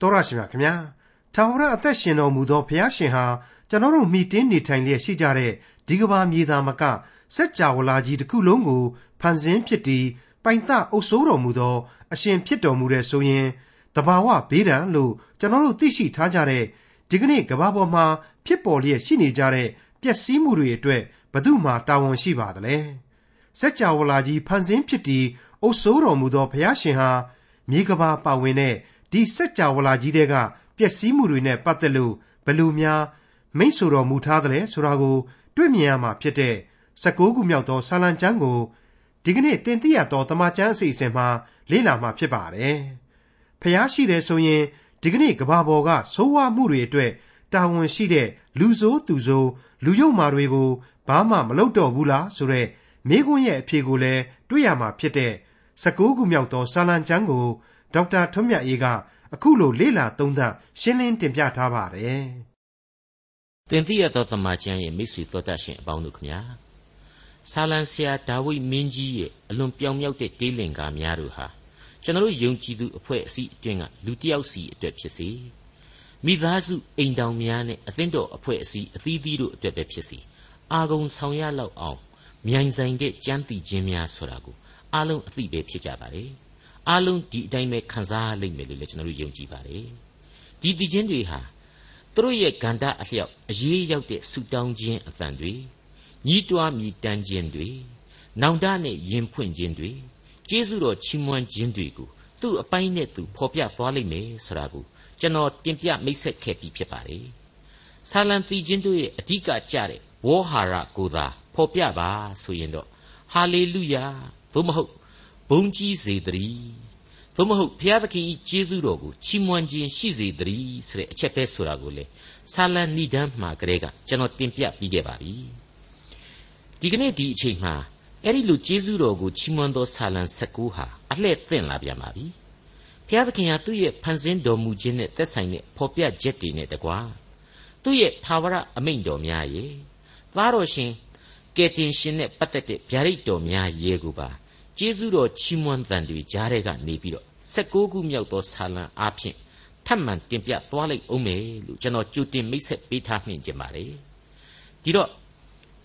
တော်ရရှိမြခင်ဗျာထာဝရအသက်ရှင်တော်မူသောဘုရားရှင်ဟာကျွန်တော်တို့မိတင်းနေထိုင်လျက်ရှိကြတဲ့ဒီကဘာမြေသားမကစัจ java လာကြီးတစ်ခုလုံးကိုဖန်ဆင်းဖြစ်တည်ပိုင်တအုပ်စိုးတော်မူသော အရှင်ဖြစ်တော်မူတဲ့ဆိုရင်တဘာဝဘေးဒဏ်လို့ကျွန်တော်တို့သိရှိထားကြတဲ့ဒီကနေ့ကဘာပေါ်မှာဖြစ်ပေါ်လျက်ရှိနေကြတဲ့ပျက်စီးမှုတွေအတွက်ဘယ်သူမှတာဝန်ရှိပါသလဲစัจ java လာကြီးဖန်ဆင်းဖြစ်တည်အုပ်စိုးတော်မူသောဘုရားရှင်ဟာမြေကဘာပါဝင်တဲ့ ဒီစัจ java လာကြီးတဲ့ကပျက်စီးမှုတွေနဲ့ပတ်သက်လို့ဘယ်လိုများ မိတ်ဆိုတော်မူထားသလဲဆိုတာကို တွေ့မြင်ရမှာဖြစ်တဲ့16ခုမြောက်သောဆာလံကျမ်းကိုဒီကနေ့တင်ပြရသောတမချန်းအစီအစဉ်မှာလေ့လာမှာဖြစ်ပါတယ်။ဖျားရှိတယ်ဆိုရင်ဒီကနေ့ကဘာပေါ်ကဆိုးဝါးမှုတွေအတွက်တာဝန်ရှိတဲ့လူဆိုးသူဆိုးလူယုံမာတွေကိုဘာမှမလုပ်တော့ဘူးလားဆိုတော့မိခွန်းရဲ့အဖြေကိုလည်းတွေ့ရမှာဖြစ်တဲ့16ခုမြောက်သောဆာလံကျမ်းကိုဒေါက်တာထွန်းမြတ်အေးက အခုလိုလေ့လာသုံးသပ်ရှင်းလင်းတင်ပြထားပါတယ်။တင်ပြရသောတမန်ကျမ်းရဲ့မိတ်ဆွေတော်တတ်ရှင်အပေါင်းတို့ခမညာဆာလံဆရာဒါဝိမင်းကြီးရဲ့အလွန်ပြောင်မြောက်တဲ့တေးလင်ကာများတို့ဟာကျွန်တော်ယုံကြည်သူအဖွဲ့အစည်းအတွင်းကလူတစ်ယောက်စီအတွက်ဖြစ်စေမိသားစုအိမ်တောင်များနဲ့အသင်းတော်အဖွဲ့အစည်းအသီးသီးတို့အတွက်ပဲဖြစ်စေအာဂုံဆောင်ရလောက်အောင်မြိုင်ဆိုင်တဲ့ကြမ်းတည်ခြင်းများဆိုတာကိုအားလုံးအသိပဲဖြစ်ကြပါလေ အားလုံးဒီအတိုင်းပဲခံစားလိမ့်မယ်လို့လည်းကျွန်တော်တို့ယုံကြည်ပါတယ်ဒီတည်ခြင်းတွေဟာသူတို့ရဲ့ဂန္ဓအလျောက်အရေးရောက်တဲ့ဆူတောင်းခြင်းအသံတွေညီးတွားမြည်တမ်းခြင်းတွေနောင်တနဲ့ရင်ဖွင့်ခြင်းတွေကျေးဇူးတော်ချီးမွမ်းခြင်းတွေကိုသူ့အပိုင်းနဲ့သူဖော်ပြသွားလိမ့်မယ်ဆိုတာကိုကျွန်တော်တင်ပြမိတ်ဆက်ခဲ့ပြီးဖြစ်ပါတယ်ဆာလံတီချင်းတို့ရဲ့အဓိကကြတဲ့ဝေါ်ဟာရကိုသာဖော်ပြပါဆိုရင်တော့ဟာလေလုယာသို့မဟုတ် ဘုန်းကြီးစေတည်းသို့မဟုတ်ဘုရားသခင်ဤကျေးဇူးတော်ကိုချီးမွမ်းခြင်းရှိစေတည်းဆိုတဲ့အချက်ပဲဆိုတာကိုလေဆာလံနိဒန်းမှာကလေးကကျွန်တော်တင်ပြပြီးခဲ့ပါပြီဒီကနေ့ဒီအချိန်မှာအဲ့ဒီလိုကျေးဇူးတော်ကိုချီးမွမ်းသောဆာလံ16ဟာအလှဲ့သင့်လာပြန်ပါပြီဘုရားသခင်ဟာသူ့ရဲ့ဖန်ဆင်းတော်မူခြင်းနဲ့သက်ဆိုင်တဲ့ဖော်ပြချက်တွေနဲ့တကွာသူ့ရဲ့သာဝရအမိန့်တော်များရဲ့သားတော်ရှင်ကယ်တင်ရှင်နဲ့ပတ်သက်တဲ့ဗျာဒိတ်တော်များရဲ့ကိုပါ ကျေးဇူးတော်ချီးမွမ်းသံတွေကြားတဲ့ကနေပြီးတော့16ခုမြောက်သောဆာလံအားဖြင့်ထပ်မံတင်ပြသွားလိုက်အောင်မယ်လို့ကျွန်တော်ကြိုတင်မိတ်ဆက်ပေးထားနှင်ကြပါလေဒီတော့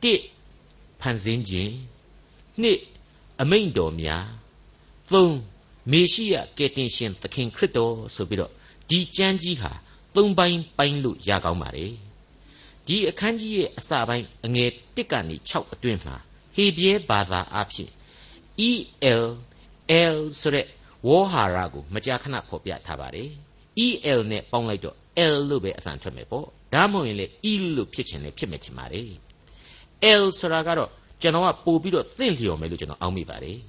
တိဖန်ဆင်းခြင်းနှစ်အမိန့်တော်များသုံးမေရှိယကယ်တင်ရှင်သခင်ခရစ်တော်ဆိုပြီးတော့ဒီကျမ်းကြီးဟာသုံးပိုင်းပိုင်းလို့ရကောင်းပါတယ်ဒီအခန်းကြီးရဲ့အစပိုင်းအငယ်1ကနေ6အတွင်းမှာဟေဘရဲဘာသာအဖြစ် EL L ဆိုတဲ့ဝေါ်ဟာရကိုမကြာခဏဖော်ပြထားပါတယ် EL နဲ့ပေါင်းလိုက်တော့ L လို့ပဲအသံထွက်မယ်ပေါ့ဒါမှမဟုတ်ရင်လေ E လို့ဖြစ်ချင်လေဖြစ်မယ်ထင်ပါတယ် L ဆိုတာကတော့ကျွန်တော်ကပို့ပြီးတော့သင့်လျော်မယ်လို့ကျွန်တော်အောက်မိပါတယ်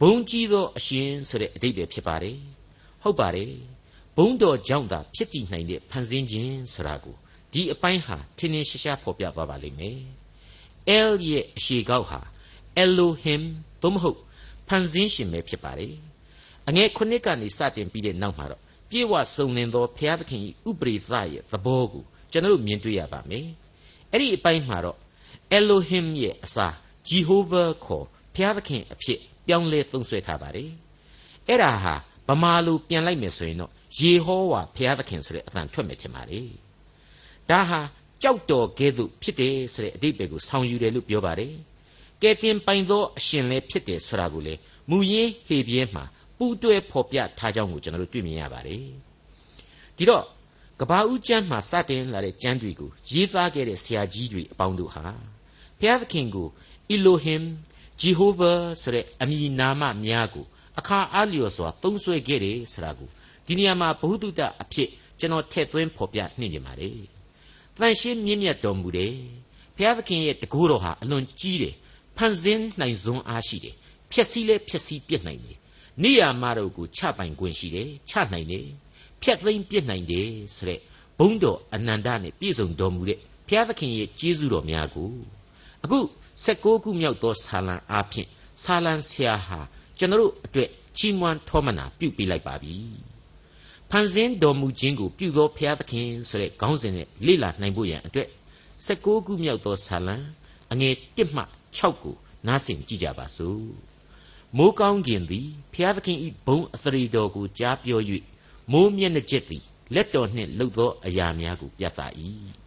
ဘုံကြီးသောအရှင်ဆိုတဲ့အတိတ်ပဲဖြစ်ပါတယ်ဟုတ်ပါတယ်ဘုံတော်ကြောင့်သာဖြစ်တည်နိုင်တဲ့ဖန်ဆင်းခြင်းဆိုတာကိုဒီအပိုင်းဟာထင်းထင်းရှားရှားဖော်ပြသွားပါလိမ့်မယ် L ရဲ့အရှိကောက်ဟာ Elohim သို့မဟုတ်ဖန်ဆင်းရှင်ပဲဖြစ်ပါတယ်အငယ်ခုနှစ်ကနေစတင်ပြီးတဲ့နောက်မှာတော့ပြေဝစုံလင်သောဘုရားသခင်၏ဥပရိသရဲ့သဘောကိုကျွန်တော်တို့မြင်တွေ့ရပါမယ်အဲ့ဒီအပိုင်းမှာတော့ Elohim ရဲ့အစား Jehovah ခေါ်ဘုရားသခင်အဖြစ်ပြောင်းလဲသုံးဆွဲထားပါတယ်အဲ့ဒါဟာဗမာလိုပြန်လိုက်မယ်ဆိုရင်တော့ယေဟောဝါဘုရားသခင်ဆိုတဲ့အသံထွက်မယ်ထင်ပါလေဒါဟာကြောက်တော်ကဲ့သို့ဖြစ်တယ်ဆိုတဲ့အဓိပ္ပာယ်ကိုဆောင်ယူတယ်လို့ပြောပါတယ် ကဲတင်ပိုင်သောအရှင်လည်းဖြစ်တယ်ဆိုတာကိုလေမူရင်းဟေပြဲမှာပူးတွဲဖော်ပြထားကြောင်းကိုကျွန်တော်တို့တွေ့မြင်ရပါတယ်ဒီတော့ကဘာဦးကျမ်းမှာစတင်လာတဲ့ကျမ်းတွေကိုရေးသားခဲ့တဲ့ဆရာကြီးတွေအပေါင်းတို့ဟာဘုရားသခင်ကို Elohim Jehovah ဆိုတဲ့အမည်နာမများကိုအခါအားလျော်စွာသုံးဆွဲခဲ့တယ်ဆိုတာကိုဒီနေရာမှာဘ ഹു တုတအဖြစ်ကျွန်တော်ထည့်သွင်းဖော်ပြနှင်ကြပါလေ။တန်ရှင်းမြင့်မြတ်တော်မူတယ်။ဘုရားသခင်ရဲ့တကူတော်ဟာအလွန်ကြီးတယ်။ ဖန်ဆင်းနိုင်စွမ်းအားရှိတယ်။ဖြည့်ဆည်းလဲဖြည့်ဆည်းပြစ်နိုင်တယ်။နေရာမှာတော့ကိုချပိုင်ခွင့်ရှိတယ်။ချနိုင်တယ်။ဖြတ်သိမ်းပြစ်နိုင်တယ်ဆိုတဲ့ဘုံတော်အနန္တနဲ့ပြည့်စုံတော်မူတဲ့ဘုရားသခင်ရဲ့ကျေးဇူးတော်များကိုအခု16ခုမြောက်သောဆာလံအားဖြင့်ဆာလံဆရာဟာကျွန်တော်တို့အတွက်ချီးမွမ်းထောမနာပြုပေးလိုက်ပါပြီဖန်ဆင်းတော်မူခြင်းကိုပြုသောဘုရားသခင်ဆိုတဲ့ခေါင်းစဉ်နဲ့လေ့လာနိုင်ဖို့ရန်အတွက်16ခုမြောက်သောဆာလံအငယ်1မှ 6ကိုနားဆင်ကြည့်ကြပါစို့မိုးကောင်းခြင်းသည်ဘုရားသခင်ဤဘုံအသရေတော်ကိုကြားပြော၍မိုးမျက်နှာကျက်သည်လက်တော်နှင့်လှုပ်သောအရာများကိုပြသ၏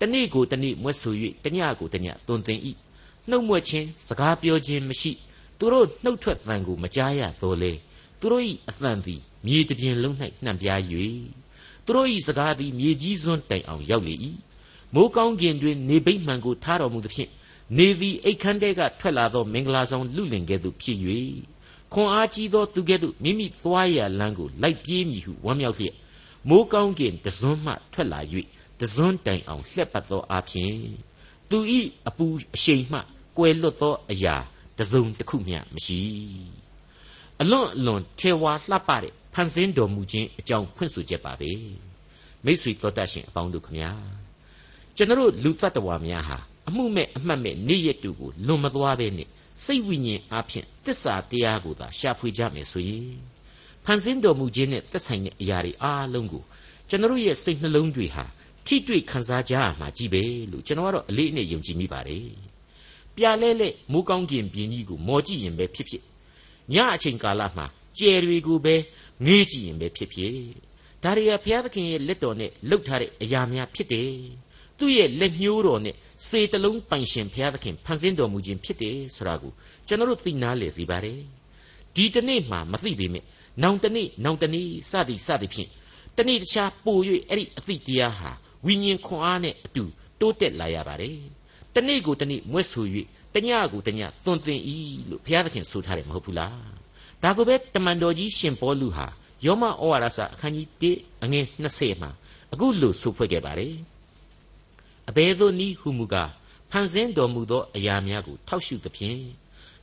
တနေ့ကိုတနေ့မွဲ့ဆို၍တညကိုတညသွန်သင်၏နှုတ်မွက်ခြင်းစကားပြောခြင်းမရှိသူတို့နှုတ်ထွက်သံကိုမကြားရသောလေသူတို့၏အသံသည်မြေတပြင်လုံး၌နှံပြား၍သူတို့၏စကားသည်မြေကြီးစွန်းတိုင်အောင်ရောက်လေ၏မိုးကောင်းကင်တွင်နေဗိမှန်ကိုထားတော်မူသဖြင့် နေသည်အိတ်ခမ်းတဲကထွက်လာသောမင်္ဂလာဆောင်လူလင်ကဲ့သို့ဖြစ်၍ခွန်အားကြီးသောသူကဲ့သို့မိမိသွားရလမ်းကိုလိုက်ပြေးမည်ဟုဝမ်းမြောက်လျက်မိုးကောင်းကင်တစွန်းမှထွက်လာ၍တစွန်းတိုင်အောင်လှက်ပတ်သောအဖြစ်သူဤအပူအရှိန်မှကွယ်လွတ်သောအရာတစုံတစ်ခုမျှမရှိအလွန်အလွန်ထေဝါလှပတဲ့ဖန်ဆင်းတော်မူခြင်းအကြောင်းဖွင့်ဆိုချက်ပါပဲမိတ်ဆွေတော်တတ်ရှင်အပေါင်းတို့ခမညာကျွန်တော်လူသတ္တဝါများဟာ အမှုမဲ့အမှတ်မဲ့နေ့ရက်တူကိုလွန်မသွားပဲနဲ့စိတ်ဝိညာဉ်အဖြစ်တစ္ဆာတရားကိုသာရှာဖွေကြမယ်ဆိုရင်ဖန်ဆင်းတော်မူခြင်းနဲ့သက်ဆိုင်တဲ့အရာတွေအားလုံးကိုကျွန်တော်ရဲ့စိတ်နှလုံးတွေဟာထိတွေ့ခံစားကြရမှာကြီးပဲလို့ကျွန်တော်ကတော့အလေးအနက်ယုံကြည်မိပါတယ်ပြလဲလဲမိုးကောင်းကင်ပြင်းကြီးကိုမော်ကြည့်ရင်ပဲဖြစ်ဖြစ်ညအချိန်ကာလမှာကြယ်တွေကိုပဲငေးကြည့်ရင်ပဲဖြစ်ဖြစ်ဒါတွေကဘုရားသခင်ရဲ့လက်တော်နဲ့လှုပ်ထားတဲ့အရာများဖြစ်တယ် သူ့ရဲ့လက်ညှိုးတော်နဲ့စေတလုံးပိုင်ရှင်ဘုရားသခင်ဖန်ဆင်းတော်မူခြင်းဖြစ်တယ်ဆိုတာကိုကျွန်တော်တို့သိနာလေစီပါတယ်ဒီတနေ့မှမသိပေမဲ့နောင်တနေ့နောင်တနေ့စသည်စသည်ဖြင့်တနေ့တခြားပို့၍အဲ့ဒီအသိတရားဟာဝိညာဉ်ခွန်အားနဲ့အတူတိုးတက်လာရပါတယ်တနေ့ကိုတနေ့မွဲ့ဆို၍တညကိုတညသွန်သင်၏လို့ဘုရားသခင်ဆိုထားတယ်မဟုတ်ဘူးလားဒါကိုပဲတမန်တော်ကြီးရှင်ပေါလုဟာယောမဩဝါဒစာအခန်းကြီး1အငယ်20မှာအခုလို့ဆိုဖွဲ့ခဲ့ပါတယ် အဘယ်သို့နည်းဟုမူကားဖန်ဆင်းတော်မူသောအရာများကို ထောက်ရှုသဖြင့်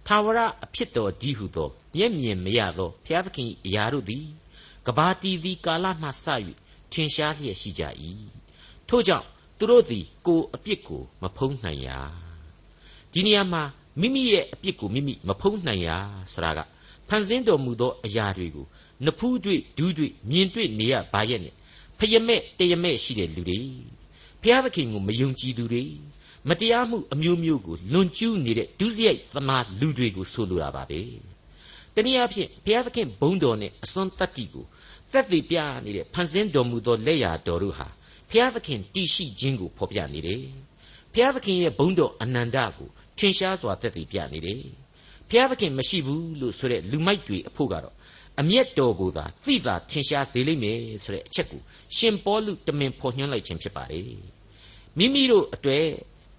သာဝရအဖြစ်တော်ဒီဟုသောမျက်မြင်မရသောဘုရားသခင်အရာတို့သည်ကဘာတီသည်ကာလမှစ၍ထင်ရှားလျက်ရှိကြ၏ထို့ကြောင့်သူတို့သည်ကိုယ်အပြစ်ကိုမဖုံးနိုင်ရာဒီနေရာမှာမိမိရဲ့အပြစ်ကိုမိမိမဖုံးနိုင်ရာဆိုတာကဖန်ဆင်းတော်မူသောအရာတွေကိုနဖူးတွေ့ဒူးတွေ့မြင်တွေ့နေရပါရဲ့နဲ့ဖယမဲ့တယမဲ့ရှိတဲ့လူတွေ ဘုရားသခင်ကိုမယုံကြည်သူတွေမတရားမှုအမျိုးမျိုးကိုလွန်ကျူးနေတဲ့ဒုစရိုက်သမားလူတွေကိုဆိုလိုတာပါပဲတနည်းအားဖြင့်ဘုရားသခင်ဘုန်းတော်နဲ့အစွန်းတတ္တိကိုတက်တည်ပြနေတဲ့ဖန်ဆင်းတော်မူသောလက်ရာတော်တို့ဟာဘုရားသခင်တည်ရှိခြင်းကိုဖော်ပြနေတယ်ဘုရားသခင်ရဲ့ဘုန်းတော်အနန္တကိုထင်ရှားစွာတက်တည်ပြနေတယ်ဘုရားသခင်မရှိဘူးလို့ဆိုတဲ့လူမိုက်တွေအဖို့ကတော့အမျက်တော်ကိုသာသိသာထင်ရှားစေလိမ့်မယ်ဆိုတဲ့အချက်ကိုရှင်ပေါလုတမင်ဖော်ညွှန်းလိုက်ခြင်းဖြစ်ပါတယ် မိမိတို့အတွေ့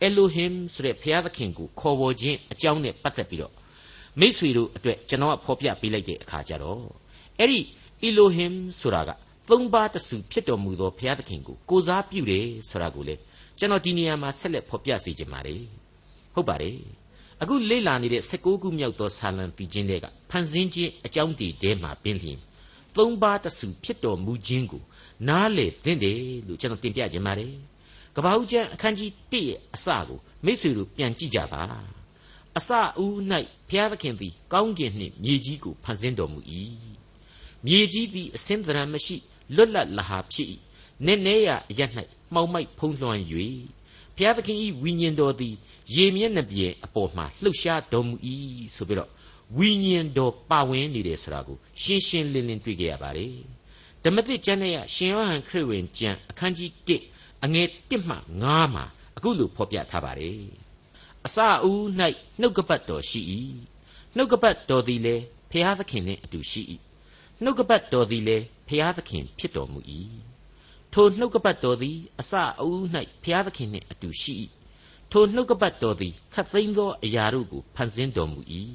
အလိုဟင်ဆိုတဲ့ဘုရားသခင်ကိုခေါ်ဝေါ်ခြင်းအကြောင်းနဲ့ပတ်သက်ပြီးတော့မိษွေတို့အတွက်ကျွန်တော်ကဖော်ပြပေးလိုက်တဲ့အခါကျတော့အဲ့ဒီအီလိုဟင်ဆိုတာကသုံးပါးတဆူဖြစ်တော်မူသောဘုရားသခင်ကိုကိုစားပြုတယ်ဆိုတာကိုလေကျွန်တော်ဒီနေရာမှာဆက်လက်ဖော်ပြစေချင်ပါတယ်ဟုတ်ပါတယ်အခုလေ့လာနေတဲ့16ခုမြောက်သောဆာလံပီချင်းတွေကဖန်ဆင်းခြင်းအကြောင်းတည်တဲမှာပင်လျင်သုံးပါးတဆူဖြစ်တော်မူခြင်းကိုနားလေသင့်တယ်လို့ကျွန်တော်တင်ပြခြင်းပါတယ် ကပ္ပဦးကျမ်းအခန်းကြီး1ရဲ့အစကိုမိတ်ဆွေတို့ပြန်ကြည့်ကြပါအစဦး၌ဘုရားသခင်သည် ကောင်းကင်နှင့်မြေကြီးကိုဖန်ဆင်းတော်မူ၏မြေကြီးသည်အစင်းသဏ္ဍာန်မရှိလွတ်လပ်လဟာဖြစ်၏နည်းနည်းရအရ၌မှောင်မိုက်ဖုံးလွှမ်း၍ဘုရားသခင်၏ဝိညာဉ်တော်သည် ရေမျက်နှာပြင်အပေါ်မှာလှုပ်ရှားတော်မူ၏ဆိုပြီးတော့ဝိညာဉ်တော်ပါဝင်နေတယ်ဆိုတာကိုရှင်းရှင်းလင်းလင်းတွေ့ကြရပါတယ်ဓမ္မသစ်ကျမ်းရဲ့ရှင်ယောဟန်ခရစ်ဝင်ကျမ်းအခန်းကြီး1 အငယ်1မှ9မှာအခုလိုဖော်ပြထားပါတယ်အစအဦး၌နှုတ်ကပတ်တော်ရှိ၏နှုတ်ကပတ်တော်သည်လည်းဖျားသခင်နှင့်အတူရှိ၏နှုတ်ကပတ်တော်သည်လည်းဖျားသခင်ဖြစ်တော်မူ၏ထိုနှုတ်ကပတ်တော်သည်အစအဦး၌ဖျားသခင်နှင့်အတူရှိ၏ထိုနှုတ်ကပတ်တော်သည်ခတ်သိမ်းသောအရာတို့ကိုဖန်ဆင်းတော်မူ၏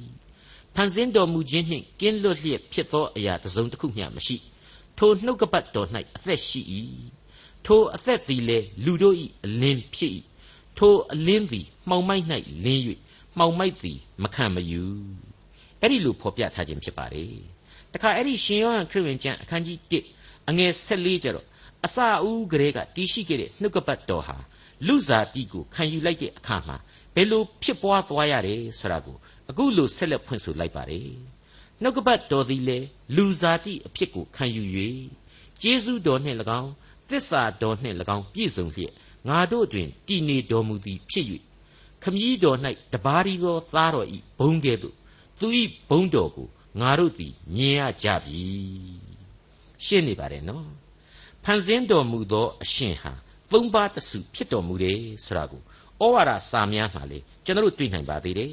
ဖန်ဆင်းတော်မူခြင်းနှင့်ကင်းလွတ်လျက်ဖြစ်သောအရာတစ်စုံတစ်ခုမျှမရှိထိုနှုတ်ကပတ်တော်၌အသက်ရှိ၏ ထိုအသက်သည်လည်းလူတို့၏အလင်းဖြစ်၏ထိုအလင်းသည်မှောင်မိုက်၌လင်း၍မှောင်မိုက်သည်မခံမယူအဲ့ဒီလိုဖော်ပြထားခြင်းဖြစ်ပါတယ်တခါအဲ့ဒီရှင်ယောဟန်ခရစ်ဝင်ကျမ်းအခန်းကြီး1အငယ်14ကျတော့အစအဦးကလေးကတည်ရှိခဲ့တဲ့နှုတ်ကပတ်တော်ဟာလူစားတိကိုခံယူလိုက်တဲ့အခါမှာဘယ်လိုဖြစ်ပွားသွားရတယ်ဆိုတာကိုအခုလိုဆက်လက်ဖွင့်ဆိုလိုက်ပါတယ်နှုတ်ကပတ်တော်သည်လေလူစားတိအဖြစ်ကိုခံယူ၍ကျေးဇူးတော်နှင့်၎င်း သစ္စာတော်နှင့်၎င်းပြည့်စုံလျက်ငါတို့တွင်တည်နေတော်မူသည်ဖြစ်၍ခမည်းတော်၌တပါးရီသောသားတော်ဤဘုံကဲ့သို့သူဤဘုံတော်ကိုငါတို့သည်မြင်ရကြပြီရှင်းနေပါတယ်နော်ဖန်ဆင်းတော်မူသောအရှင်ဟာသုံးပါးတစုဖြစ်တော်မူတယ်ဆိုတာကိုဩဝါဒစာများမှာလေကျွန်တော်တို့တွေ့နိုင်ပါသေးတယ်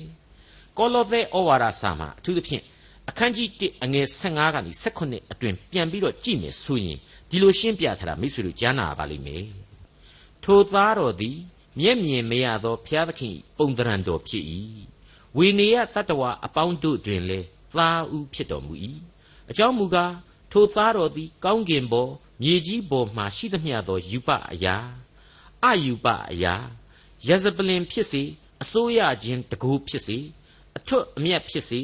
ကောလောသဲဩဝါဒစာမှာအထူးသဖြင့်အခန်းကြီး1အငယ်15ကနေ18အတွင်ပြန်ပြီးတော့ကြည့်မယ်ဆိုရင် ဒီလိုရှင်းပြထားတာမိတ်ဆွေတို့ကြားနာပါလိမ့်မယ်ထိုသားတော်သည်မျက်မြင်မရသောဘုရားသခင်ပုံတရံတော်ဖြစ်၏ဝေနေယတတ္တဝါအပေါင်းတို့တွင်လည်းသားဦးဖြစ်တော်မူ၏အကြောင်းမူကားထိုသားတော်သည် ကောင်းကင်ပေါ်မြေကြီးပေါ်မှရှိသမျှသောယူပအရာအယူပအရာယဇပလင်ဖြစ်စေအစိုးရခြင်းတကူဖြစ်စေအထွတ်အမြတ်ဖြစ်စေ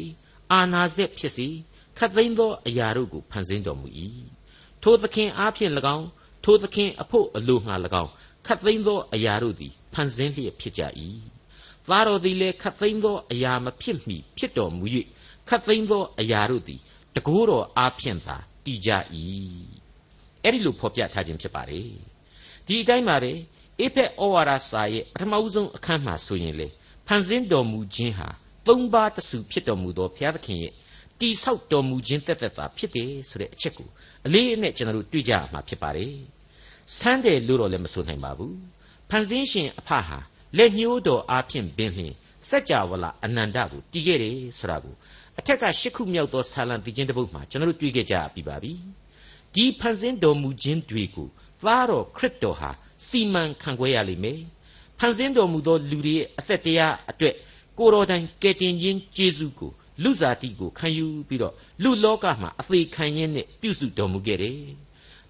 အာနာစက်ဖြစ်စေခတ်သိမ်းသောအရာတို့ကိုဖန်ဆင်းတော်မူ၏ ထိုသခင်အားဖြင့်၎င်းထိုသခင်အဖို့အလိုငှာ၎င်းခတ်သိမ်းသောအရာတို့သည်ဖန်ဆင်းလျက်ဖြစ်ကြ၏သားတော်သည်လည်းခတ်သိမ်းသောအရာမဖြစ်မီဖြစ်တော်မူ၍ခတ်သိမ်းသောအရာတို့သည်တကိုးတော်အားဖြင့်သာတည်ကြ၏အဲ့ဒီလိုဖော်ပြထားခြင်းဖြစ်ပါတယ်ဒီအတိုင်းပါပဲအေဖက်ဩဝါဒစာရဲ့ပထမဦးဆုံးအခန်းမှာဆိုရင်လေဖန်ဆင်းတော်မူခြင်းဟာသုံးပါးတစုဖြစ်တော်မူသောဘုရားသခင်ရဲ့ တိဆောက်တော်မူခြင်းတက်တက်တာဖြစ်တယ်ဆိုတဲ့အချက်ကိုအလေးအနက်ကျွန်တော်တို့တွေ့ကြရမှာဖြစ်ပါတယ်ဆန်းတယ်လို့တော့လည်းမဆိုနိုင်ပါဘူးဖန်ဆင်းရှင်အဖဟာလက်ညှိုးတော်အားဖြင့်ပင်လျင်စัจ java လာအနန္တကိုတည်ခဲ့တယ်ဆိုတာကိုအထက်ကရှစ်ခုမြောက်သောဆာလံတည်ခြင်းတစ်ပုဒ်မှာကျွန်တော်တို့တွေ့ခဲ့ကြပြီးပါပြီဒီဖန်ဆင်းတော်မူခြင်းတွေကိုသားတော်ခရစ်တော်ဟာစီမံခန့်ခွဲရလိမ့်မယ်ဖန်ဆင်းတော်မူသောလူတွေရဲ့အသက်တရားအတွက်ကိုတော်တိုင်ကယ်တင်ခြင်းကျေးဇူးကို လူစားတိကိုခံယူပြီးတော့လူလောကမှာအသေးခံရင်းနဲ့ပြုစုတော်မူခဲ့တယ်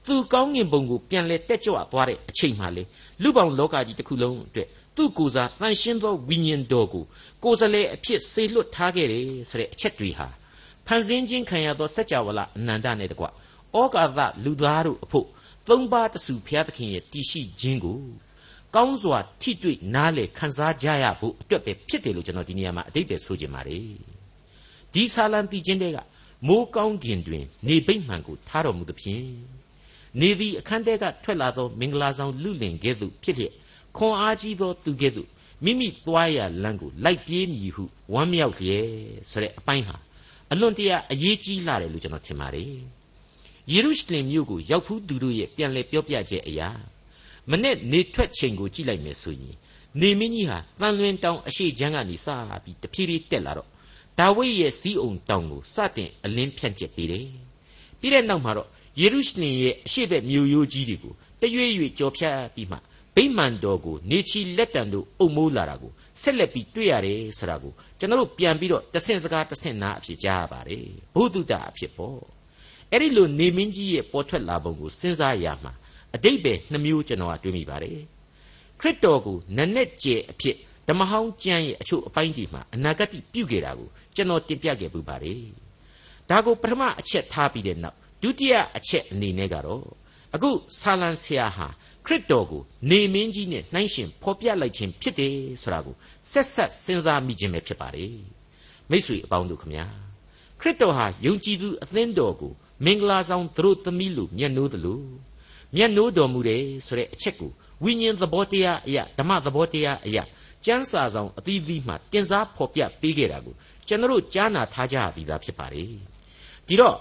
သူကောင်းငင်ပုံကိုပြန်လဲတက်ကြွသွားတဲ့အချိန်မှလေလူပေါင်းလောကကြီးတစ်ခုလုံးအတွက်သူ့ကိုယ်စားတန်ရှင်းသောဝိညာဉ်တော်ကိုကိုယ်စလဲအဖြစ်ဆေလွတ်ထားခဲ့တယ်ဆိုတဲ့အချက်တွေဟာဖန်ဆင်းခြင်းခံရသောစัจ java လအနန္တနဲ့တကွဩကာသလူသားတို့အဖို့သုံးပါးတစုဘုရားသခင်ရဲ့တည်ရှိခြင်းကိုကောင်းစွာထိတွေ့နားလေခန်းစားကြရဖို့အတွက်ပဲဖြစ်တယ်လို့ကျွန်တော်ဒီနေရာမှာအတိတ်ပဲဆိုချင်ပါတယ် ဒီဆာလံတည်ခြင်းတွေကမိုးကောင်းကင်တွင် နေဗိမှန်ကိုထားတော်မူသဖြင့်နေသည်အခန်းထဲကထွက်လာသောမင်္ဂလာဆောင်လူလင်ကဲ့သို့ဖြစ်လျက်ခွန်အားကြီးသောသူကဲ့သို့မိမိသွားရလမ်းကိုလိုက်ပြေးမည်ဟုဝမ်းမြောက်လျက်ဆိုတဲ့အပိုင်းဟာအလွန်တရာအရေးကြီးလာတယ်လို့ကျွန်တော်ထင်ပါတယ်ယေရုရှလင်မြို့ကိုရောက်ဖူးသူတို့ရဲ့ပြန်လည်ပြောပြချက်အရာမနေ့နေထွက်ချိန်ကိုကြည့်လိုက်မယ်ဆိုရင်နေမင်းကြီးဟာတန်လွင်တောင်အရှိချမ်းကနေစပြီးတဖြည်းဖြည်းတက်လာတော့ ဒါဝိဒ်ရဲ့စီးအုံတောင်ကိုစတင်အလင်းဖြန့်ကျက်ပေးတယ်ပြီးတဲ့နောက်မှာတော့ယေရုရှလင်ရဲ့အရှိဘက်မြို့ရိုးကြီးတွေကိုတရွေ့ရွေ့ကြော်ဖြတ်ပြီးမှဗိမာန်တော်ကိုနေချီလက်တံတို့အုပ်မိုးလာတာကိုဆက်လက်ပြီးတွေ့ရတယ်ဆိုတာကိုကျွန်တော်တို့ပြန်ပြီးတော့တဆင့်စကားတဆင့်နာအဖြစ်ကြားရပါတယ်ဘုဒ္ဓတာအဖြစ်ပေါ့အဲ့ဒီလိုနေမင်းကြီးရဲ့ပေါ်ထွက်လာပုံကိုစဉ်းစားရမှာအတိတ်ပဲနှမျိုးကျွန်တော်ကတွေးမိပါတယ်ခရစ်တော်ကိုနက်နဲ့ကျဲအဖြစ် ဓမ္မဟောင်းကျမ်းရဲ့အချို့အပိုင်းဒီမှာအနာဂတ်ပြုခဲ့တာကိုကျွန်တော်တင်ပြခဲ့ပူပါတယ်ဒါကိုပထမအချက်ထားပြီးတဲ့နောက်ဒုတိယအချက်အနေနဲ့ကတော့အခုဆာလံဆရာဟာခရစ်တော်ကိုနေမင်းကြီးနဲ့နှိုင်းရှင်ဖော်ပြလိုက်ခြင်းဖြစ်တယ်ဆိုတာကိုဆက်ဆက်စဉ်းစားမိခြင်းပဲဖြစ်ပါတယ်မိษွေအပေါင်းတို့ခမညာခရစ်တော်ဟာယုံကြည်သူအသင်းတော်ကိုမင်္ဂလာဆောင်သူတို့သမီးလို့မျက်နှိုးတယ်လို့မျက်နှိုးတော်မူတယ်ဆိုတဲ့အချက်ကိုဝိညာဉ်သဘောတရားအရာဓမ္မသဘောတရားအရာ ကျမ်းစာဆောင်အသီးသီးမှတင်စားဖော်ပြပေးခဲ့တာကိုကျွန်တော်ကြားနာထားကြပြီးသားဖြစ်ပါတယ်ဒီတော့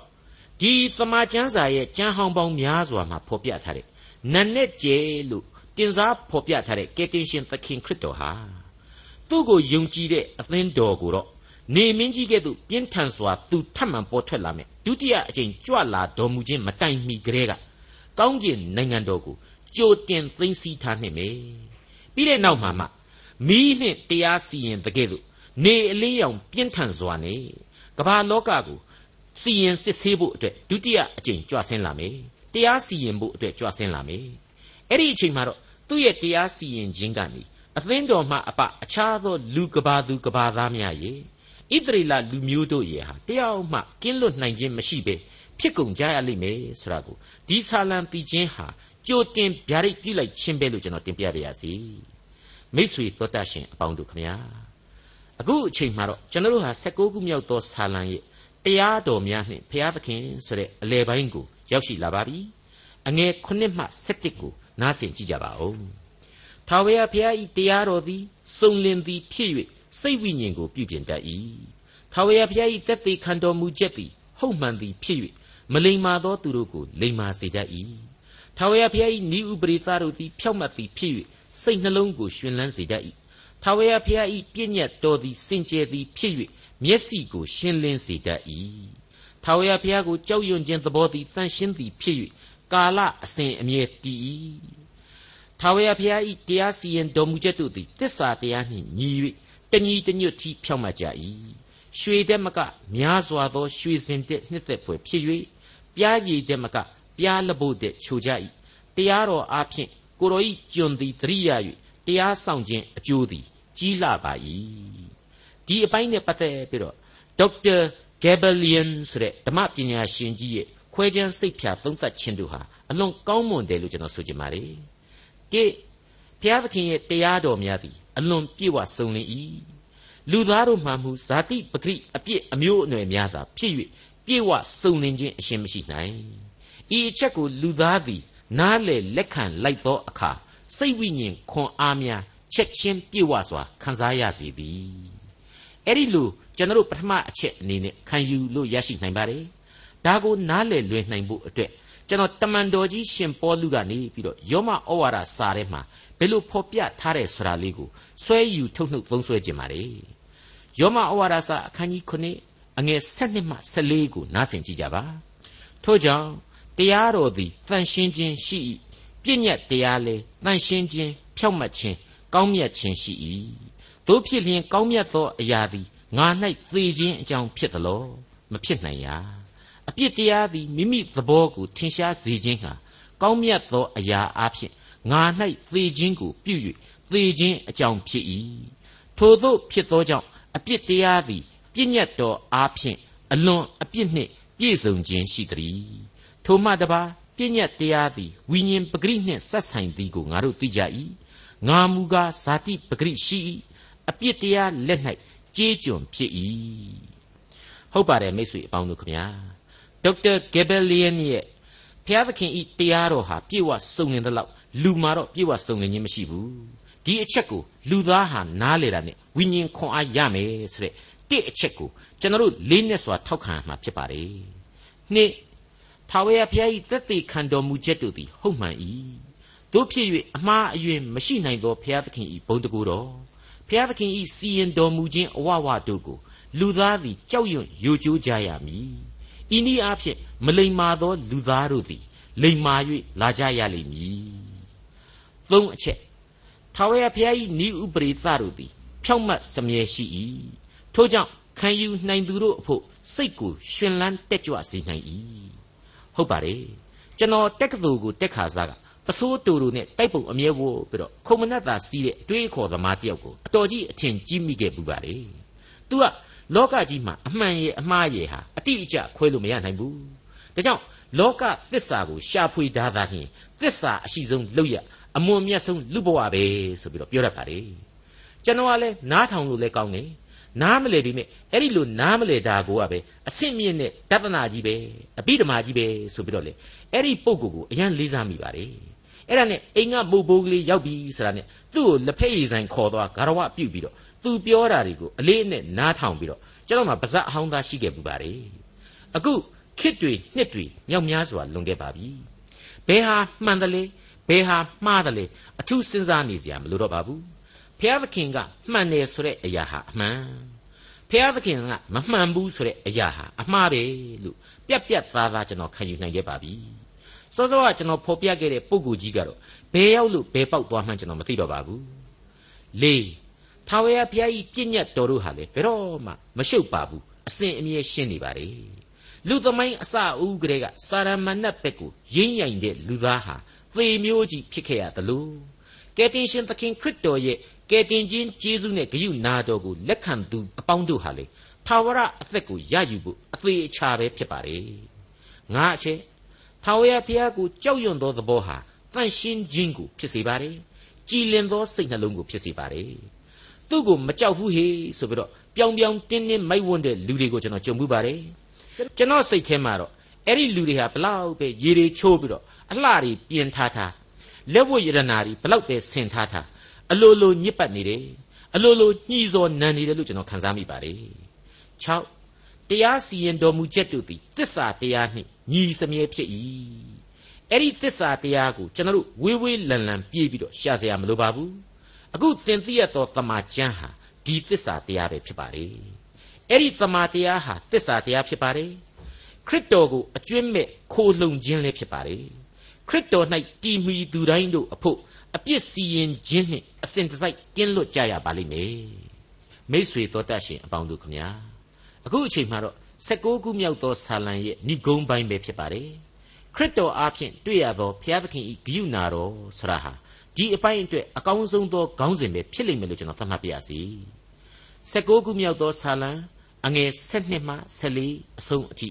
ဒီသမာကျမ်းစာရဲ့ကျမ်းဟောင်းပေါင်းများစွာမှာဖော်ပြထားတဲ့နတ်နဲ့ကျဲလို့တင်စားဖော်ပြထားတဲ့ကယ်တင်ရှင်သခင်ခရစ်တော်ဟာသူ့ကိုယုံကြည်တဲ့အသင်းတော်ကိုတော့နေမင်းကြီးကဲ့သို့ပြင်းထန်စွာသူထပ်မံပေါ်ထွက်လာမယ်ဒုတိယအကြိမ်ကြွလာတော်မူခြင်းမတိုင်မီကလေးကကောင်းကင်နိုင်ငံတော်ကိုကြိုတင်သိမ်းဆည်းထားနိုင်မယ်ပြီးတဲ့နောက်မှာမှ မီးနှင့်တရားစီရင်တကယ်လို့နေအလေးရောင်ပြင်းထန်စွာနဲ့ကမ္ဘာလောကကိုစီရင်စစ်ဆေးဖို့အတွက်ဒုတိယအကြိမ်ကြွဆင်းလာမယ်တရားစီရင်ဖို့အတွက်ကြွဆင်းလာမယ်အဲ့ဒီအချိန်မှာတော့သူ့ရဲ့တရားစီရင်ခြင်းကနေအသင်းတော်မှအပအခြားသောလူကဘာသူကဘာသားများရဲ့ဣသရေလလူမျိုးတို့ရဲ့ဟာတယောက်မှကင်းလွတ်နိုင်ခြင်းမရှိပဲဖြစ်ကုန်ကြရလိမ့်မယ်ဆိုတာကိုဒီဆာလံပီခြင်းဟာကြိုတင်ဗျာဒိတ်ပြုလိုက်ခြင်းပဲလို့ကျွန်တော်တင်ပြပါရစေ မိတ်ဆွေတော်တတ်ရှင်အပေါင်းတို့ခမညာအခုအချိန်မှာတော့ကျွန်တော်တို့ဟာ16ခုမြောက်သောဆာလံရဲ့တရားတော်များနှင့်ဘုရားသခင်ဆိုတဲ့အလယ်ပိုင်းကိုရောက်ရှိလာပါပြီအငယ်9မှ17ကိုနားဆင်ကြည့်ကြပါဦးထာဝရဘုရားဤတရားတော်သည်စုံလင်သည်ဖြစ်၍စိတ်ဝိညာဉ်ကိုပြုပြင်တတ်၏ထာဝရဘုရားဤတက်သေးခံတော်မူချက်သည်ဟုတ်မှန်သည်ဖြစ်၍မလိမ္မာသောသူတို့ကိုလိမ္မာစေတတ်၏ထာဝရဘုရား၏ဤဥပရိသတို့သည်ဖြောက်မှတ်သည်ဖြစ်၍ စိတ်နှလုံးကိုရှင်လန်းစေတတ်၏ထာဝရဘုရား၏ပြည့်ညတ်တော်သည်စင်ကြယ်သည်ဖြစ်၍မျက်စိကိုရှင်းလင်းစေတတ်၏ထာဝရဘုရားကိုကြောက်ရွံ့ခြင်းသဘောသည်တန်ရှင်းသည်ဖြစ်၍ကာလအစဉ်အမြဲတည်၏ထာဝရဘုရား၏တရားစီရင်တော်မူချက်တို့သည်တစ္ဆာတရားနှင့်ညီ၍တညီတညွတ်ထီဖြောက်မှတ်ကြ၏ရွှေတဲ့မကများစွာသောရွှေစင်တဲ့နှစ်သက်ဖွယ်ဖြစ်၍ပြားရည်တဲ့မကပြားလဘုတ်တဲ့ချိုကြ၏တရားတော်အားဖြင့် ကိုတော်ဤကျွန်သည်တရိယာ၍တရားဆောင်ခြင်းအကျိုးသည် ကြီးလာပါ၏ဒီအပိုင်းနဲ့ပတ်သက်ပြီးတော့ဒေါက်တာဂေဘလီယန်ဆိုတဲ့ဓမ္မပညာရှင်ကြီးရဲ့ခွဲခြမ်းစိတ်ဖြာသုံးသပ်ခြင်းတို့ဟာအလွန်ကောင်းမွန်တယ်လို့ကျွန်တော်ဆိုချင်ပါတယ်တိဘုရားသခင်ရဲ့တရားတော်များသည်အလွန်ပြည့်ဝစုံလင်၏လူသားတို့မှမူဇာတိပဂရိအပြစ်အမျိုးအနွယ်များသာဖြစ်၍ပြည့်ဝစုံလင်ခြင်းအရှင်မရှိနိုင်ဤအချက်ကိုလူသားသည် နားလေလက်ခံလိုက်သောအခါစိတ်ဝိညာဉ်ခွန်အားများချက်ချင်းပြည့်ဝစွာခံစားရစေသည်အဲ့ဒီလိုကျွန်တော်တို့ပထမအချက်အနေနဲ့ခံယူလို့ရရှိနိုင်ပါတယ်ဒါကိုနားလေလွယ်နိုင်ဖို့အတွက်ကျွန်တော်တမန်တော်ကြီးရှင်ပေါလုကနေပြီးတော့ယောမဩဝါဒစာထဲမှာဘယ်လိုဖော်ပြထားတယ်ဆိုတာလေးကိုဆွဲယူထုတ်နှုတ်သုံးဆွဲခြင်းပါတယ်ယောမဩဝါဒစာအခန်းကြီး9အငယ်7မှ14ကိုနားဆင်ကြည့်ကြပါထို့ကြောင့် တရားတော်သည်တန်ရှင်းခြင်းရှိ၏ပြည့်ညတ်တရားလဲတန်ရှင်းခြင်းဖြောက်မှတ်ခြင်းကောင်းမြတ်ခြင်းရှိ၏တို့ဖြစ်လျင်ကောင်းမြတ်သောအရာသည်ငါ၌သေခြင်းအကြောင်းဖြစ်သလောမဖြစ်နိုင်ရာအပြစ်တရားသည်မိမိသဘောကိုထင်ရှားစေခြင်းဟာကောင်းမြတ်သောအရာအဖြစ်ငါ၌သေခြင်းကိုပြု၍သေခြင်းအကြောင်းဖြစ်၏ထို့သောဖြစ်သောကြောင့်အပြစ်တရားသည်ပြည့်ညတ်တော်အားဖြင့်အလွန်အပြစ်နှင့်ပြည့်စုံခြင်းရှိသည် ထိုမှတပါပြည့်ညတ်တရားသည်ဝိညာဉ်ပဂရိနှင့်ဆက်ဆိုင်သည်ကိုငါတို့သိကြ၏ငါမူကားဇာတိပဂရိရှိ၏အပြစ်တရားလက်၌ကြေးကျွန်ဖြစ်၏ဟုတ်ပါတယ်မိတ်ဆွေအပေါင်းတို့ခမညာဒေါက်တာဂေဘလီယန်ရဲ့ဘုရားသခင်ဤတရားတော်ဟာပြည့်ဝစုံလင်တဲ့လောက်လူမှာတော့ပြည့်ဝစုံလင်ခြင်းမရှိဘူးဒီအချက်ကိုလူသားဟာနားလေတာနဲ့ဝိညာဉ်ခွန်အားရမယ်ဆိုတဲ့တစ်အချက်ကိုကျွန်တော်တို့လေးနဲ့စွာထောက်ခံမှာဖြစ်ပါတယ်နှစ် ထာဝရဘုရား၏သက်သေခံတော်မူချက်တို့သည် ဟုတ်မှန်၏တို့ဖြစ်၍အမှားအယွင်းမရှိနိုင်သောဘုရားသခင်၏ဘုန်းတကူတော်ဘုရားသခင်၏စီရင်တော်မူခြင်းအဝဝတို့ကိုလူသားသည်ကြောက်ရွံ့ယိုကျိုးကြရမည်ဤနည်းအားဖြင့်မလိမ္မာသော လူသားတို့သည် လိမ္မာ၍လာကြရလိမ့်မည်သုံးအချက်ထာဝရဘုရား၏ဤဥပရိသတို့သည် ဖြောင့်မတ်စမြဲရှိ၏ထို့ကြောင့်ခံယူနိုင်သူတို့အဖို့စိတ်ကိုရှင်လန်းတက်ကြွစေနိုင်၏ ဟုတ်ပါတယ်ကျွန်တော်တက်ကတူကိုတက်ခါစားကပစိုးတူတူနဲ့တိုက်ပုံအမြဲဝို့ပြီးတော့ခုံမနက်သာစီးတဲ့အတွေးခေါ်သမားတယောက်ကိုအတော်ကြီးအထင်ကြီးမိခဲ့ပူပါတယ်။ तू ကလောကကြီးမှာအမှန်ရဲ့အမှားရဲ့ဟာအတိအကျခွဲလို့မရနိုင်ဘူး။ဒါကြောင့်လောကသစ္စာကိုရှာဖွေထားတာဖြင့်သစ္စာအရှိဆုံးလောက်ရအမွန်မြတ်ဆုံးလူဘဝပဲဆိုပြီးတော့ပြောတတ်ပါတယ်။ကျွန်တော်ကလည်းနားထောင်လို့လည်းကောင်းတယ်။ နားမလဲပြီမဲ့အဲ့ဒီလိုနားမလဲတာကိုကပဲအဆင့်မြင့်တဲ့တသနာကြီးပဲအပိဓမ္မာကြီးပဲဆိုပြီးတော့လေအဲ့ဒီပုံကိုကိုအရန်လေးစားမိပါတယ်။အဲ့ဒါနဲ့အိမ်ကမုတ်ဘိုးကလေးရောက်ပြီဆိုတာနဲ့သူ့ကိုလက်ဖက်ရည်ဆိုင်ခေါ်သွားဂရဝပြုတ်ပြီးတော့သူပြောတာတွေကိုအလေးနဲ့နားထောင်ပြီးတော့ကျွန်တော်မှပါဇက်အဟောင်းသားရှိခဲ့ပူပါတယ်အခုခစ်တွေနှစ်တွေမြောက်များစွာလွန်ခဲ့ပါပြီဘယ်ဟာမှန်တယ်လဲဘယ်ဟာမှားတယ်လဲအထူးစဉ်းစားနေစရာမလိုတော့ပါဘူး ဖျားသခင်ကမှန်တယ်ဆိုတဲ့အရာဟာအမှန်ဖျားသခင်ကမမှန်ဘူးဆိုတဲ့အရာဟာအမှားပဲလို့ပြက်ပြက်သားသားကျွန်တော်ခံယူနိုင်ခဲ့ပါပြီစောစောကကျွန်တော်ဖော်ပြခဲ့တဲ့ပုံကိုကြီးကတော့ဘယ်ရောက်လို့ဘယ်ပေါက်သွားမှန်းကျွန်တော်မသိတော့ပါဘူးလေးထာဝရဘုရားကြီးပြည့်ညတ်တော်တို့ဟာလေဘယ်တော့မှမရှုပ်ပါဘူးအစဉ်အမြဲရှင်းနေပါလေလူသမိုင်းအစအဦးကလေးကစာရမဏတ်ဘက်ကိုရင်းရိုင်တဲ့လူသားဟာသေမျိုးကြီးဖြစ်ခဲ့ရသလိုကယ်တင်ရှင်သခင်ခရစ်တော်ရဲ့ ကယ်တင်ခြင်းကျေးဇူးနဲ့ဂရုနာတော်ကိုလက်ခံသူအပေါင်းတို့ဟာလေထာဝရအသက်ကိုရယူဖို့အသေးအချာပဲဖြစ်ပါလေငါအချက်ထာဝရဘုရားကိုကြောက်ရွံ့သောသဘောဟာတန့်ရှင်းခြင်းကိုဖြစ်စေပါတယ်။ကြည်လင်သောစိတ်နှလုံးကိုဖြစ်စေပါတယ်။သူ့ကိုမကြောက်ဘူးဟေဆိုပြီးတော့ပြောင်ပြောင်တင်းတင်းမိုက်ဝန်းတဲ့လူတွေကိုကျွန်တော်ကြုံမှုပါတယ်။ကျွန်တော်စိတ်ထဲမှာတော့အဲ့ဒီလူတွေဟာဘလောက်ပဲရေတွေချိုးပြီးတော့အလှတွေပြင်ထားထားလက်ဝတ်ရတနာတွေဘလောက်ပဲဆင်ထားထား အလိုလိုညစ်ပတ်နေတယ်အလိုလိုညှီစော်နံနေတယ်လို့ကျွန်တော်ခန်းစားမိပါတယ်6တရားစီရင်တော်မူချက်တို့သည်တစ္ဆာတရားနှင့်ညီစမြဲဖြစ်၏အဲ့ဒီတစ္ဆာတရားကိုကျွန်တော်တို့ဝေးဝေးလံလံပြေးပြီးတော့ရှာစရာမလိုပါဘူးအခုသင်သိရသောတမာကျမ်းဟာဒီတစ္ဆာတရားပဲဖြစ်ပါတယ်အဲ့ဒီတမာတရားဟာတစ္ဆာတရားဖြစ်ပါတယ်ခရစ်တော်ကိုအကျွင့်မဲ့ခိုလှုံခြင်းလည်းဖြစ်ပါတယ်ခရစ်တော်၌တည်မီသူတိုင်းတို့အဖို့ အပြစ်စီရင်ခြင်းနှင့်အစဉ်တစိုက်ကင်းလွတ်ကြရပါလိမ့်မယ်မိษွေတော်တတ်ရှင်အပေါင်းတို့ခမညာအခုအချိန်မှာတော့16ခုမြောက်သောဆာလံရဲ့ဏိဂုံးပိုင်းပဲဖြစ်ပါတယ်ခရစ်တော်အားဖြင့်တွေ့ရသောဘုရားသခင်၏ဂိယူနာတော်ဆရာဟာဒီအပိုင်းအတွက်အကောင်းဆုံးသောခေါင်းစဉ်ပဲဖြစ်လိမ့်မယ်လို့ကျွန်တော်သတ်မှတ်ပါရစေ16ခုမြောက်သောဆာလံအငယ်7မှ14အဆုံးအထိ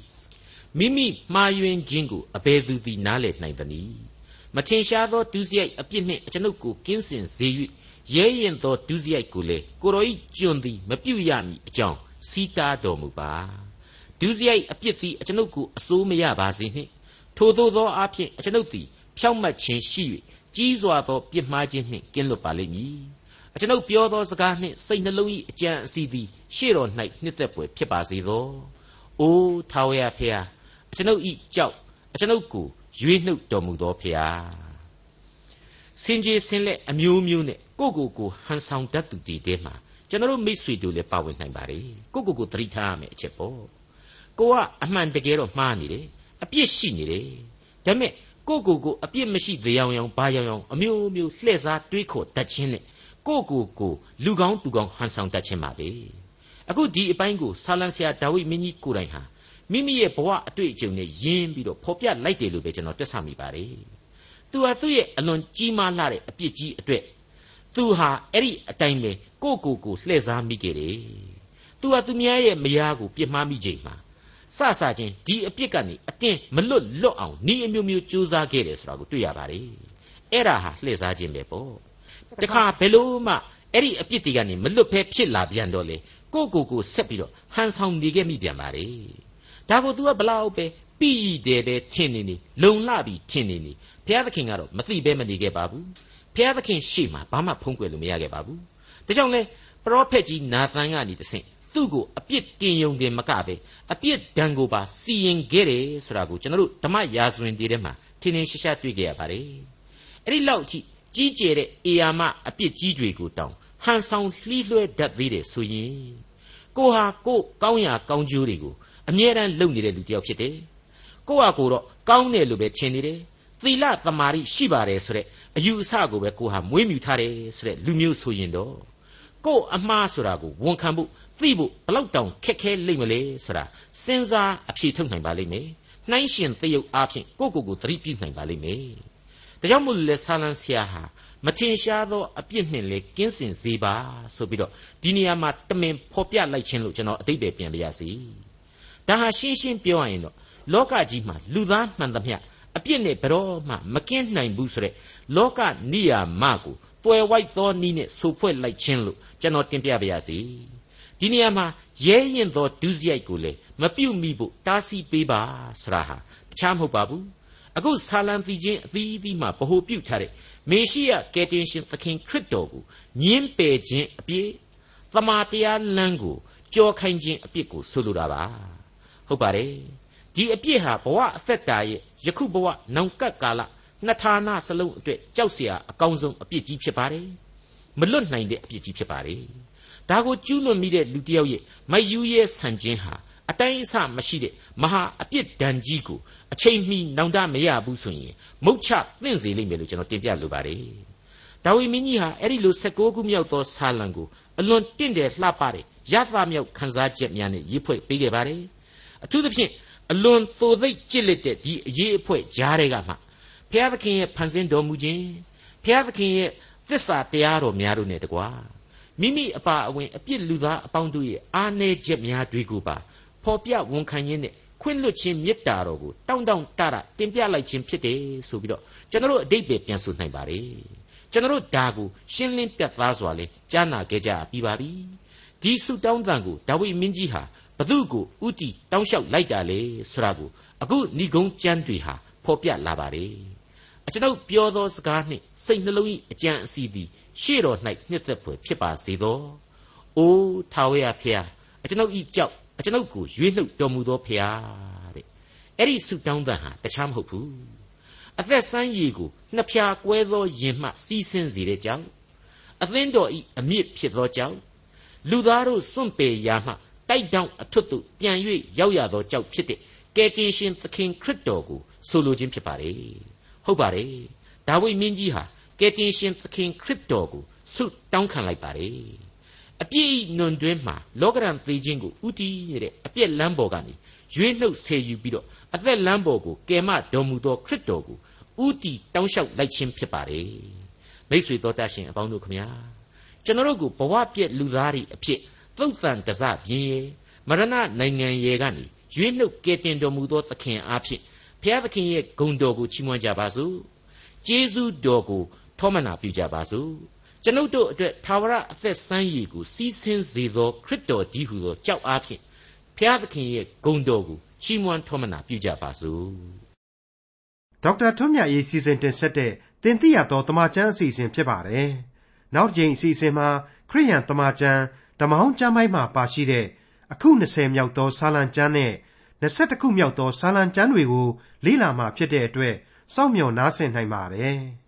မိမိမှားယွင်းခြင်းကိုအဘယ်သူသည်နားလည်နိုင်သနည်း မထင်ရှားသောဒုစရိုက်အပြစ်နှင့်အကျွန်ုပ်ကိုကင်းစင်စေ၍ရဲရင်သောဒုစရိုက်ကိုလေကိုရောဤကျွန်သည်မပြုတ်ရမည်အကြောင်းစီးတားတော်မူပါဒုစရိုက်အပြစ်သည်အကျွန်ုပ်ကိုအစိုးမရပါစေနှင့်ထိုသို့သောအဖြစ်အကျွန်ုပ်သည်ဖြောင့်မတ်ခြင်းရှိ၍ကြီးစွာသောပြစ်မှားခြင်းနှင့်ကင်းလွတ်ပါလိမ့်မည်အကျွန်ုပ်ပြောသောစကားနှင့်စိတ်နှလုံး၏အကြံအစီသည်ရှေ့တော်၌နှစ်သက်ပွေဖြစ်ပါစေသောအိုးထာဝရဖေဟာအကျွန်ုပ်ဤကြောက်အကျွန်ုပ်ကို ရွေးနှုတ်တော်မူသောဖေဟာစင်ကြီးစင်လက်အမျိုးမျိုးနဲ့ကိုကိုကိုဟန်ဆောင်တတ်သူတွေတဲမှာကျွန်တော်မိတ်ဆွေတို့လည်းပါဝင်နိုင်ပါ रे ကိုကိုကိုသတိထားရမယ်အချက်ပေါ့ကိုကအမှန်တကယ်တော့မှားနေတယ်အပြစ်ရှိနေတယ်ဒါပေမဲ့ကိုကိုကိုအပြစ်မရှိသေးအောင်အောင်ဘာရောင်အောင်အမျိုးမျိုးလှည့်စားတွေးခေါ်တတ်ခြင်းနဲ့ကိုကိုကိုလူကောင်းသူကောင်းဟန်ဆောင်တတ်ခြင်းပါပဲအခုဒီအပိုင်းကိုဆာလံဆရာဒါဝိမင်းကြီးကိုယ်တိုင်ဟာ မိမိရဲ့ဘဝအတွေ့အကြုံနဲ့ယင်းပြီးတော့ဖော်ပြလိုက်တယ်လို့ပဲကျွန်တော်တွက်ဆမိပါတယ်သူဟာသူ့ရဲ့အလွန်ကြီးမားလာတဲ့အပြစ်ကြီးအတွက်သူဟာအဲ့ဒီအတိုင်းပဲကိုကိုကိုလှည့်စားမိခဲ့တယ်သူဟာသူများရဲ့မယားကိုပြစ်မှားမိချိန်မှာစစချင်းဒီအပြစ်ကနေအတင်းမလွတ်လွတ်အောင်ဤအမျိုးမျိုးကြိုးစားခဲ့တယ်ဆိုတာကိုတွေ့ရပါတယ်အဲ့ဒါဟာလှည့်စားခြင်းပဲပေါ့တခါဘယ်လို့မှအဲ့ဒီအပြစ်တွေကနေမလွတ်ဖဲဖြစ်လာပြန်တော့လေကိုကိုကိုဆက်ပြီးတော့ဟန်ဆောင်နေခဲ့မိပြန်ပါလေ ဒါကို तू ကဘလောက်ပဲပြီးတယ်ပဲထင်နေနေလုံလှပြီးထင်နေနေဘုရားသခင်ကတော့မသိပဲမနေခဲ့ပါဘူးဘုရားသခင်ရှေ့မှာဘာမှဖုံးကွယ်လို့မရခဲ့ပါဘူးဒါကြောင့်လဲပရောဖက်ကြီးနာသန်ကနေတဆင့်သူ့ကိုအပြစ်တင်ယုံတယ်မကပဲအပြစ်ဒဏ်ကိုပါစီရင်ခဲ့တယ်ဆိုတာကိုကျွန်တော်တို့ဓမ္မရာဇဝင်တွေထဲမှာထင်ထင်ရှားရှားတွေ့ကြရပါတယ်အဲ့ဒီလောက်ကြည့်ကြီးကျယ်တဲ့အေယာမအပြစ်ကြီးတွေကိုတောင်းဟန်ဆောင်လှီးလွှဲတတ်သေးတယ်ဆိုရင်ကိုဟာကိုကောင်းရာကောင်းကျိုးတွေကို အမြဲတမ်းလုပ်နေတဲ့လူတစ်ယောက်ဖြစ်တယ်ကိုဟာကိုတော့ကောင်းတယ်လို့ပဲထင်နေတယ်သီလသမာဓိရှိပါတယ်ဆိုတဲ့အယူအဆကိုပဲကိုဟာမွေးမြူထားတယ်ဆိုတဲ့လူမျိုးဆိုရင်တော့ကိုအမှားဆိုတာကိုဝန်ခံဖို့သိဖို့ဘလောက်တောင်ခက်ခဲလိမ့်မလဲဆိုတာစဉ်းစားအဖြေထုတ်နိုင်ပါလိမ့်မယ်နှိုင်းရှင်သရုပ်အားဖြင့်ကိုကိုကိုသတိပြုနိုင်ပါလိမ့်မယ်ဒါကြောင့်မို့လဲဆာလန်ဆရာဟာမထင်ရှားသောအပြစ်နှင့်လေကင်းစင်စေပါဆိုပြီးတော့ဒီနေရာမှာတမင်ဖော်ပြလိုက်ခြင်းလို့ကျွန်တော်အတိတ်ပဲပြန်ပြရစီ ဒါဟာရှင်းရှင်းပြောရရင်တော့လောကကြီးမှာလူသားမှန်သမျှအပြစ်နဲ့ဘယ်တော့မှမကင်းနိုင်ဘူးဆိုတဲ့လောကနိယာမကိုတွယ်ဝိုက်သောနည်းနဲ့ဆူဖွဲ့လိုက်ခြင်းလို့ကျွန်တော်တင်ပြပါရစေဒီနေရာမှာရဲရင်သောဒုစရိုက်ကိုလေမပြုတ်မိဖို့တားဆီးပေးပါဆရာဟာတခြားမဟုတ်ပါဘူးအခုဆာလံတီချင်းအသီးအသီးမှာဗဟုပြုတ်ထားတဲ့မေရှိယကယ်တင်ရှင်သခင်ခရစ်တော်ကိုညင်းပယ်ခြင်းအပြည့်သမာတရားလမ်းကိုကြောခိုင်းခြင်းအပြစ်ကိုဆိုလိုတာပါ ဟုတ်ပါတယ်ဒီအပြစ်ဟာဘဝအသက်တာရဲ့ယခုဘဝနောင်ကပ်ကာလနှစ်ဌာနစလုံးအတွက်ကြောက်เสียအကောင်းဆုံးအပြစ်ကြီးဖြစ်ပါတယ်မလွတ်နိုင်တဲ့အပြစ်ကြီးဖြစ်ပါတယ်ဒါကိုကျူးလွန်မိတဲ့လူတစ်ယောက်ရဲ့မယူရဲဆန်ခြင်းဟာအတိုင်းအဆမရှိတဲ့မဟာအပြစ်ဒဏ်ကြီးကိုအချိန်မီနောင်တမရဘူးဆိုရင်မုတ်ချသင့်စေလိမ့်မယ်လို့ကျွန်တော်တင်ပြလိုပါတယ်ဒါဝိမင်းကြီးဟာအဲ့ဒီလို16ခုမြောက်သောဆာလံကိုအလွန်တင့်တယ်လှပတဲ့ရသမြောက်ခန်းစားချက်များနဲ့ရေးဖွဲ့ပေးခဲ့ပါတယ် အထူးသဖြင့်အလွန်သိုသိပ်ကြစ်လက်တဲ့ဒီအရေးအဖွဲ့ကြားတွေကမှဘုရားသခင်ရဲ့ဖန်ဆင်းတော်မူခြင်းဘုရားသခင်ရဲ့သစ္စာတရားတော်များတို့နဲ့တကွာမိမိအပါအဝင်အပြစ်လူသားအပေါင်းတို့ရဲ့အာနေချက်များတွေကိုပါဖော်ပြဝန်ခံရင်းနဲ့ခွင့်လွတ်ခြင်းမေတ္တာတော်ကိုတောင်းတောင်းတရတင်ပြလိုက်ခြင်းဖြစ်တယ်ဆိုပြီးတော့ကျွန်တော်တို့အတိတ်ပဲပြန်ဆိုနိုင်ပါ रे ကျွန်တော်တို့ဒါကိုရှင်းလင်းပြတ်သားစွာလဲကြားနာခဲ့ကြပြီးပါပြီဒီဆုတောင်းတန်ကိုဒါဝိမင်းကြီးဟာ ဘသူကိုဥတီတောင်းလျှောက်လိုက်တာလေဆိုတာကိုအခုဏိဂုံးကျမ်းတွေဟာဖော်ပြလာပါ रे အကျွန်ုပ်ပြောသောစကားနှင့်စိတ်နှလုံး၏အကြံအစီသည်ရှေ့တော်၌နှစ်သက်ဖွယ်ဖြစ်ပါစေသော။အိုးထာဝရဖျားအကျွန်ုပ်ဤကြောက်အကျွန်ုပ်ကိုရွေးနှုတ်တော်မူသောဖျားတဲ့။အအဲ့ဒီဆုတောင်းတန်ဟာတခြားမဟုတ်ဘူးအသက်ဆန်းရည်ကိုနှစ်ဖြာကွဲသောယင်မှစီးဆင်းစေတဲ့ကြောင့်အသင်းတော်ဤအမြင့်ဖြစ်သောကြောင့်လူသားတို့စွန့်ပယ်ရာမှ တိုက်တောင်အထွတ်သို့ပြန်၍ရောက်ရသောကြောင့်ဖြစ်တဲ့ကယ်တင်ရှင်သခင်ခရစ်တော်ကိုဆိုလိုခြင်းဖြစ်ပါတယ်ဟုတ်ပါတယ်ဒါဝိမင်းကြီးဟာကယ်တင်ရှင်သခင်ခရစ်တော်ကိုဆုတောင်းခံလိုက်ပါတယ်အပြည့်ဤနွန်တွင်းမှာလောကရန်သေးခြင်းကိုဥတီးနေတဲ့အပြည့်လမ်းပေါ်ကနေရွေးနှုတ်ဆယ်ယူပြီးတော့အသက်လမ်းပေါ်ကိုကယ်မတော်မူသောခရစ်တော်ကိုဥတီတောင်းလျှောက်လိုက်ခြင်းဖြစ်ပါတယ်မိတ်ဆွေတော်တတ်ရှင်အပေါင်းတို့ခမညာကျွန်တော်တို့ကိုဘဝပြည့်လူသားတွေအဖြစ် သုတ်တန်တစပြင်းရဲ့မရဏနိုင်ငံရဲ့ကနေရွေးနှုတ်ကယ်တင်တော်မူသောသခင်အားဖြင့်ဘုရားသခင်ရဲ့ဂုဏ်တော်ကိုချီးမွမ်းကြပါစို့ကျေးဇူးတော်ကိုထောမနာပြုကြပါစို့ကျွန်ုပ်တို့အတွက်သာဝရအသက်ဆန်းရည်ကိုစီးဆင်းစေသောခရစ်တော်ကြီးဟုသောကြောက်အားဖြင့်ဘုရားသခင်ရဲ့ဂုဏ်တော်ကိုချီးမွမ်းထောမနာပြုကြပါစို့ဒေါက်တာထွန်းမြတ်ရေးစီစဉ်တင်ဆက်တဲ့တင်ပြရသောတမချန်းအစီအစဉ်ဖြစ်ပါတယ်နောက်တစ်ချိန်အစီအစဉ်မှာခရိယန်တမချန်း ဓမ္မဟောင်းကျမ်းပိုင်းမှာပါရှိတဲ့အခု20မြောက်သောစာလံကျမ်းနဲ့21ခုမြောက်သောစာလံကျမ်းတွေကိုလေ့လာမှဖြစ်တဲ့အတွက်စောင့်မျှော်နားဆင်နိုင်ပါတယ်။